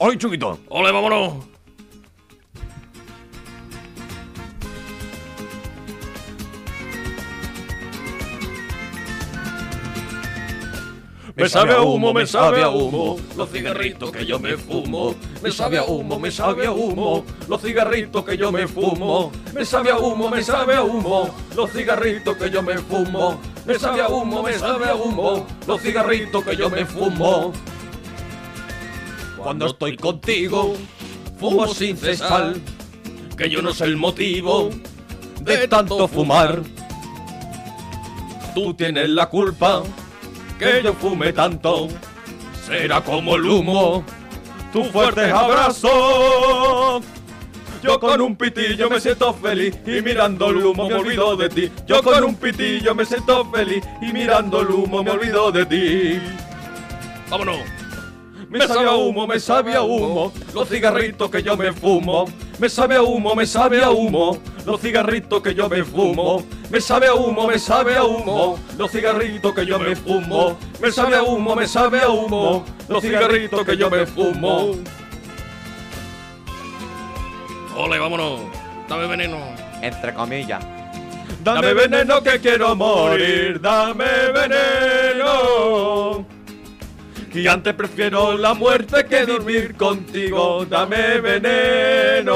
Speaker 2: ¡Ay, chunguito!
Speaker 3: ¡Ole, vámonos! Me sabe a humo, me sabe a humo, los cigarritos que yo me fumo. Me sabe a humo, me sabe a humo, los cigarritos que yo me fumo. Me sabe a humo, me sabe a humo, los cigarritos que yo me fumo.
Speaker 2: Me sabe a humo, me sabe a humo, los cigarritos que yo me fumo. Cuando estoy contigo, fumo sin cesar, que yo no sé el motivo de tanto fumar. Tú tienes la culpa que yo fume tanto, será como el humo, tu fuerte abrazo. Yo con un pitillo me siento feliz y mirando el humo me olvido de ti. Yo con un pitillo me siento feliz y mirando el humo me olvido de ti. Vámonos. Me sabe a humo, me sabe a humo, los cigarritos que yo me fumo. Me sabe a humo, me sabe a humo, los cigarritos que yo me fumo. Me sabe a humo, me sabe a humo, los cigarritos que yo me fumo. Me sabe a humo, me sabe a humo, los cigarritos que yo me fumo. Ole, vámonos. Dame veneno.
Speaker 5: Entre comillas.
Speaker 2: Dame veneno que quiero morir, dame veneno. Y antes prefiero la muerte que dormir contigo, dame veneno.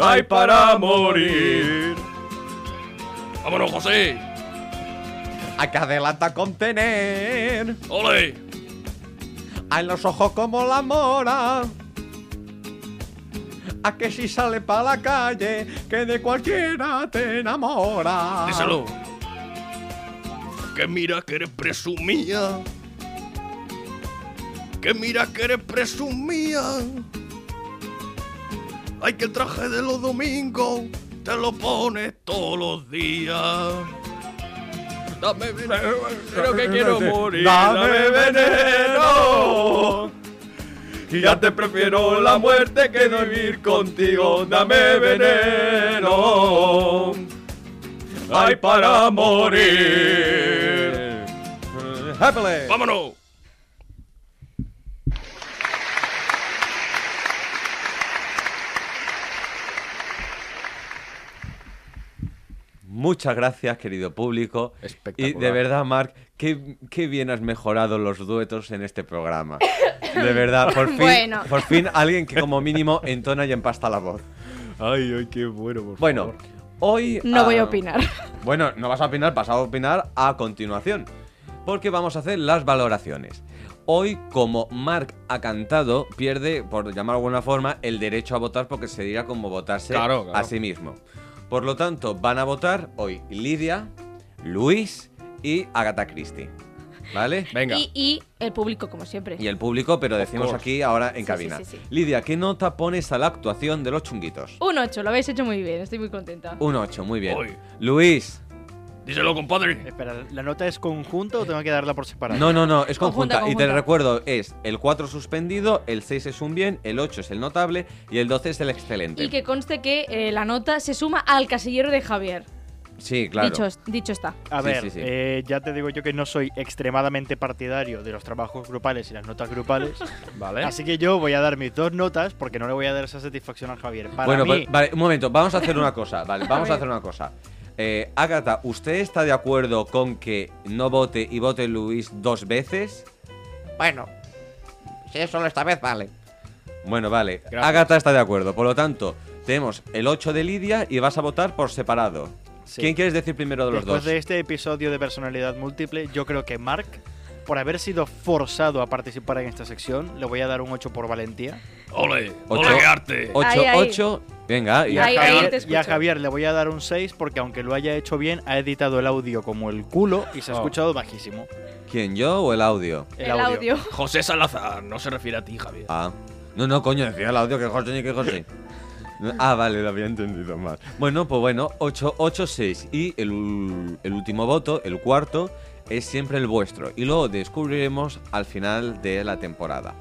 Speaker 2: Ay, para morir. Vámonos, José.
Speaker 5: Hay que adelanta con tener.
Speaker 2: Ole.
Speaker 5: A los ojos como la mora. A que si sale para la calle, que de cualquiera te enamora.
Speaker 2: Díselo. Que mira que eres presumía. Que mira que eres presumía. Ay, que el traje de los domingos te lo pones todos los días. Dame veneno, creo que quiero morir. Dame veneno. Y ya te prefiero la muerte que vivir contigo. Dame veneno. Ay, para morir.
Speaker 5: Happily.
Speaker 2: ¡Vámonos! Muchas gracias, querido público. Y
Speaker 3: Espectacular.
Speaker 2: de verdad, Marc, qué, qué bien has mejorado los duetos en este programa. De verdad, por fin,
Speaker 1: Bueno.
Speaker 2: por fin alguien que como mínimo entona y empasta la voz.
Speaker 3: Ay, ay, qué bueno, por
Speaker 2: Bueno,
Speaker 3: favor.
Speaker 2: hoy...
Speaker 1: No voy a opinar.
Speaker 2: Bueno, no vas a opinar, vas a opinar a continuación. Porque vamos a hacer las valoraciones. Hoy, como Mark ha cantado, pierde, por llamarlo de alguna forma, el derecho a votar porque sería como votarse
Speaker 3: Claro, claro.
Speaker 2: a sí mismo. Por lo tanto, van a votar hoy Lidia, Luis y Agatha Christie. ¿Vale?
Speaker 3: Venga.
Speaker 1: Y, y el público, como siempre.
Speaker 2: Y el público, pero decimos aquí ahora en
Speaker 1: Sí,
Speaker 2: cabina.
Speaker 1: sí, sí, sí.
Speaker 2: Lidia, ¿qué nota pones a la actuación de los chunguitos?
Speaker 1: Un 8, lo habéis hecho muy bien, estoy muy contenta.
Speaker 2: Un 8, muy bien.
Speaker 4: Uy.
Speaker 2: Luis.
Speaker 4: Díselo, compadre.
Speaker 6: Espera, ¿la nota es conjunta o tengo que darla por separado?
Speaker 2: No, no, no, es conjunta.
Speaker 1: Conjunta,
Speaker 2: Y te
Speaker 1: conjunta.
Speaker 2: recuerdo, es el 4 suspendido, el 6 es un bien, el 8 es el notable y el 12 es el excelente.
Speaker 1: Y que conste que eh, la nota se suma al casillero de Javier.
Speaker 2: Sí, claro.
Speaker 1: Dicho, dicho está.
Speaker 6: A
Speaker 2: Sí,
Speaker 6: ver,
Speaker 2: sí, sí.
Speaker 6: eh, ya te digo yo que no soy extremadamente partidario de los trabajos grupales y las notas grupales.
Speaker 3: Vale.
Speaker 6: Así que yo voy a dar mis dos notas porque no le voy a dar esa satisfacción a Javier. Para
Speaker 2: bueno,
Speaker 6: mí,
Speaker 2: pues, vale, un momento, vamos a hacer una cosa, vale, vamos a
Speaker 1: ver.
Speaker 2: hacer una cosa. Eh, Agatha, ¿usted está de acuerdo con que no vote y vote Luis dos veces?
Speaker 5: Bueno, si es solo esta vez, vale.
Speaker 2: Bueno, vale.
Speaker 3: Gracias.
Speaker 2: Agatha está de acuerdo. Por lo tanto, tenemos el 8 de Lidia y vas a votar por separado.
Speaker 6: Sí.
Speaker 2: ¿Quién quieres decir primero de los
Speaker 6: después
Speaker 2: dos?
Speaker 6: de este episodio de personalidad múltiple, yo creo que Mark, por haber sido forzado a participar en esta sección, le voy a dar un 8 por valentía.
Speaker 4: Ole,
Speaker 2: Ocho.
Speaker 4: ole, qué arte.
Speaker 2: 8,
Speaker 1: Ahí, ahí.
Speaker 2: 8. Venga, y
Speaker 6: a,
Speaker 1: Ahí-
Speaker 6: Javier, y a. Javier le voy a dar un 6 porque aunque lo haya hecho bien, ha editado el audio como el culo y se ha
Speaker 3: Oh.
Speaker 6: escuchado bajísimo.
Speaker 2: ¿quién, yo o el audio?
Speaker 1: El, audio.
Speaker 4: José Salazar, no se refiere a ti, Javier.
Speaker 2: Ah. No, no, coño, decía el audio que José ni que José. Ah, vale, lo había entendido mal. Bueno, pues bueno, 8, 8, 6. Y el último voto, el cuarto, es siempre el vuestro. Y lo descubriremos al final de la temporada.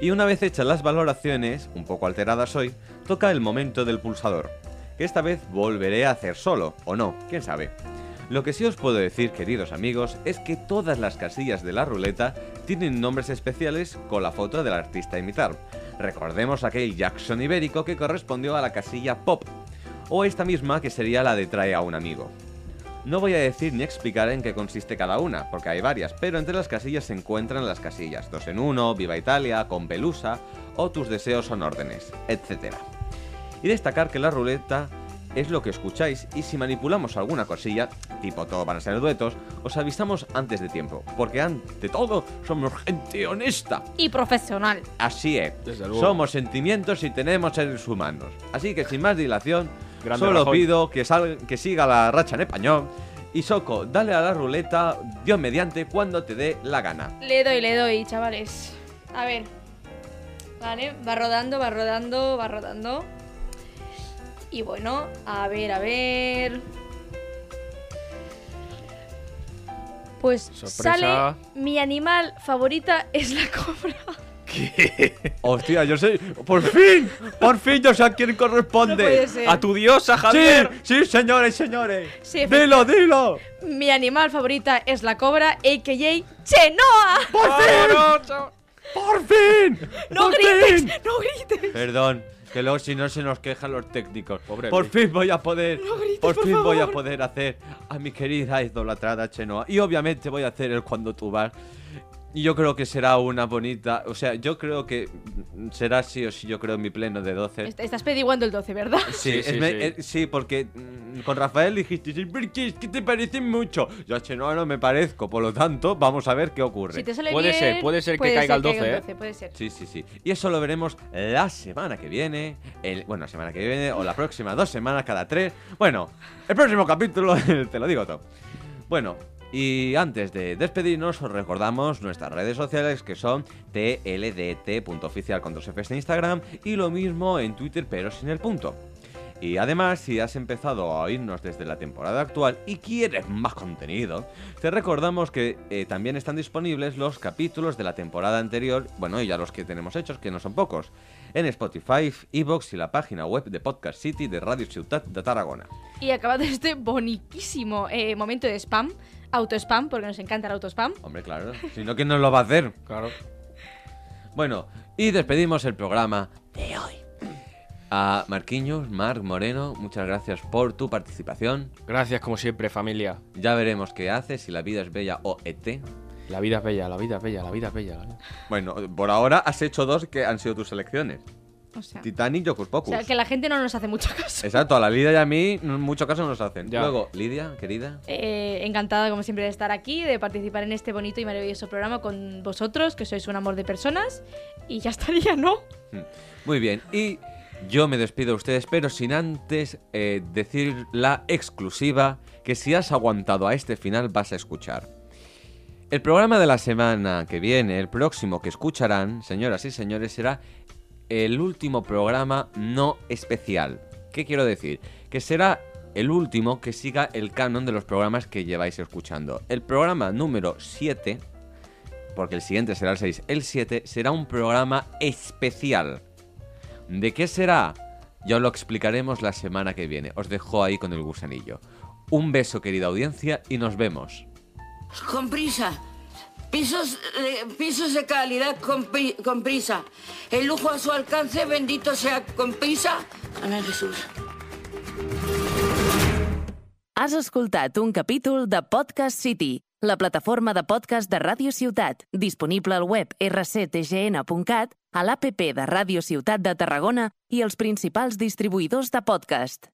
Speaker 2: Y una vez hechas las valoraciones, un poco alteradas hoy, toca el momento del pulsador. Que esta vez volveré a hacer solo, o no, quién sabe. Lo que sí os puedo decir, queridos amigos, es que todas las casillas de la ruleta tienen nombres especiales con la foto del artista a imitar. Recordemos aquel Jackson ibérico que correspondió a la casilla pop, o esta misma que sería la de trae a un amigo. No voy a decir ni explicar en qué consiste cada una, porque hay varias, pero entre las casillas se encuentran las casillas 2 en 1, Viva Italia, con Pelusa o Tus deseos son órdenes, etc. Y destacar que la ruleta es lo que escucháis y si manipulamos alguna cosilla, tipo todo van a ser duetos, os avisamos antes de tiempo, porque ante todo somos gente honesta.
Speaker 1: Y profesional.
Speaker 2: Así es,
Speaker 3: Desde luego.
Speaker 2: somos sentimientos y tenemos seres humanos. Así que sin más dilación,
Speaker 3: Grande
Speaker 2: solo
Speaker 3: Rajoy.
Speaker 2: pido que, sal- que siga la racha en español. Y Soco, dale a la ruleta, Dios mediante, cuando te dé la gana.
Speaker 1: Le doy, le doy, chavales. A ver. Vale, va rodando, va rodando, va rodando. Y bueno, a ver, a ver. Pues
Speaker 3: Sorpresa.
Speaker 1: sale mi animal favorita es la cobra.
Speaker 2: Hostia, yo sé, por fin, por fin yo sé a quién corresponde.
Speaker 1: No puede ser.
Speaker 3: ¡A tu diosa,
Speaker 2: Sí,
Speaker 3: Javier!
Speaker 2: sí, señores, señores.
Speaker 1: Sí,
Speaker 2: dilo, dilo.
Speaker 1: Mi animal favorita es la cobra, a.k.a. Chenoa.
Speaker 3: ¡Vámonos, chaval!
Speaker 2: Por fin.
Speaker 1: ¡No
Speaker 2: por
Speaker 1: grites!
Speaker 2: fin.
Speaker 1: ¡No grites!
Speaker 2: Perdón, que luego si no se nos quejan los técnicos.
Speaker 3: Pobre
Speaker 2: por
Speaker 3: Luis.
Speaker 2: fin voy a poder,
Speaker 1: grites,
Speaker 2: por
Speaker 1: por
Speaker 2: fin voy a
Speaker 1: favor.
Speaker 2: poder hacer a mi querida idolatrada Chenoa. Y obviamente voy a hacer el cuando tú vas. Y yo creo que será una bonita, o sea, yo creo que será sí o sí, yo creo en mi pleno de 12.
Speaker 1: Est- Estás pediguando el 12, ¿verdad?
Speaker 2: Sí,
Speaker 3: Sí,
Speaker 2: es
Speaker 3: sí,
Speaker 2: me-
Speaker 3: sí.
Speaker 2: eh, sí, porque mm, con Rafael dijiste, "Sí, ¿por qué? Es que te parecen mucho. Yo a Chenoa no me parezco, por lo tanto, vamos a ver qué ocurre.
Speaker 1: Si te sale
Speaker 3: Puede
Speaker 1: bien,
Speaker 3: ser, puede ser que caiga el 12, ¿eh?
Speaker 1: puede ser.
Speaker 2: Sí, sí, sí. Y eso lo veremos la semana que viene. El, bueno, la semana que viene o la próxima, dos semanas cada tres. Bueno, el próximo capítulo te lo digo todo. Bueno, y antes de despedirnos, os recordamos nuestras redes sociales que son tldt.oficial con dos Fs en Instagram y lo mismo en Twitter pero sin el punto. Y además, si has empezado a oírnos desde la temporada actual y quieres más contenido, te recordamos que eh, también están disponibles los capítulos de la temporada anterior, bueno, y ya los que tenemos hechos, que no son pocos, en Spotify, Evox y la página web de Podcast City de Radio Ciutat de Tarragona.
Speaker 1: Y acabado este boniquísimo eh, momento de spam, auto-spam, porque nos encanta el auto-spam.
Speaker 2: Hombre, claro, si no, ¿quién nos lo va a hacer?
Speaker 3: Claro.
Speaker 2: Bueno, y despedimos el programa de hoy. A Marquinhos, Marc Moreno, muchas gracias por tu participación.
Speaker 3: Gracias, como siempre, familia.
Speaker 2: Ya veremos qué haces, si la vida es bella o ET.
Speaker 3: La vida es bella, la vida es bella, la vida es bella. la vida-
Speaker 2: Bueno, por ahora has hecho dos que han sido tus selecciones.
Speaker 1: O sea,
Speaker 2: Titanic y Hocus
Speaker 1: o
Speaker 2: Pocus.
Speaker 1: sea, que la gente no nos hace mucho caso.
Speaker 2: Exacto, a la Lidia y a mí en muchos casos nos hacen.
Speaker 3: Ya.
Speaker 2: Luego, Lidia, querida.
Speaker 1: Eh, encantada, como siempre, de estar aquí, de participar en este bonito y maravilloso programa con vosotros, que sois un amor de personas. Y ya estaría, ¿no?
Speaker 2: Muy bien, y yo me despido de ustedes, pero sin antes eh, decir la exclusiva que si has aguantado a este final vas a escuchar. El programa de la semana que viene, el próximo que escucharán, señoras y señores, será el último programa no especial. ¿Qué quiero decir? Que será el último que siga el canon de los programas que lleváis escuchando. El programa número 7, porque el siguiente será el 6, el 7 será un programa especial. ¿De qué será? Ya os lo explicaremos la semana que viene. Os dejo ahí con el gusanillo. Un beso, querida audiencia, y nos vemos.
Speaker 7: Con prisa. Pisos, eh, pisos de calidad con, con prisa. El lujo a su alcance, bendito sea con prisa. Amén Jesús.
Speaker 8: Has escoltat un capítol de Podcast City, la plataforma de podcast de Ràdio Ciutat, disponible al web rctgn.cat, a l'APP de Ràdio Ciutat de Tarragona i els principals distribuïdors de podcast.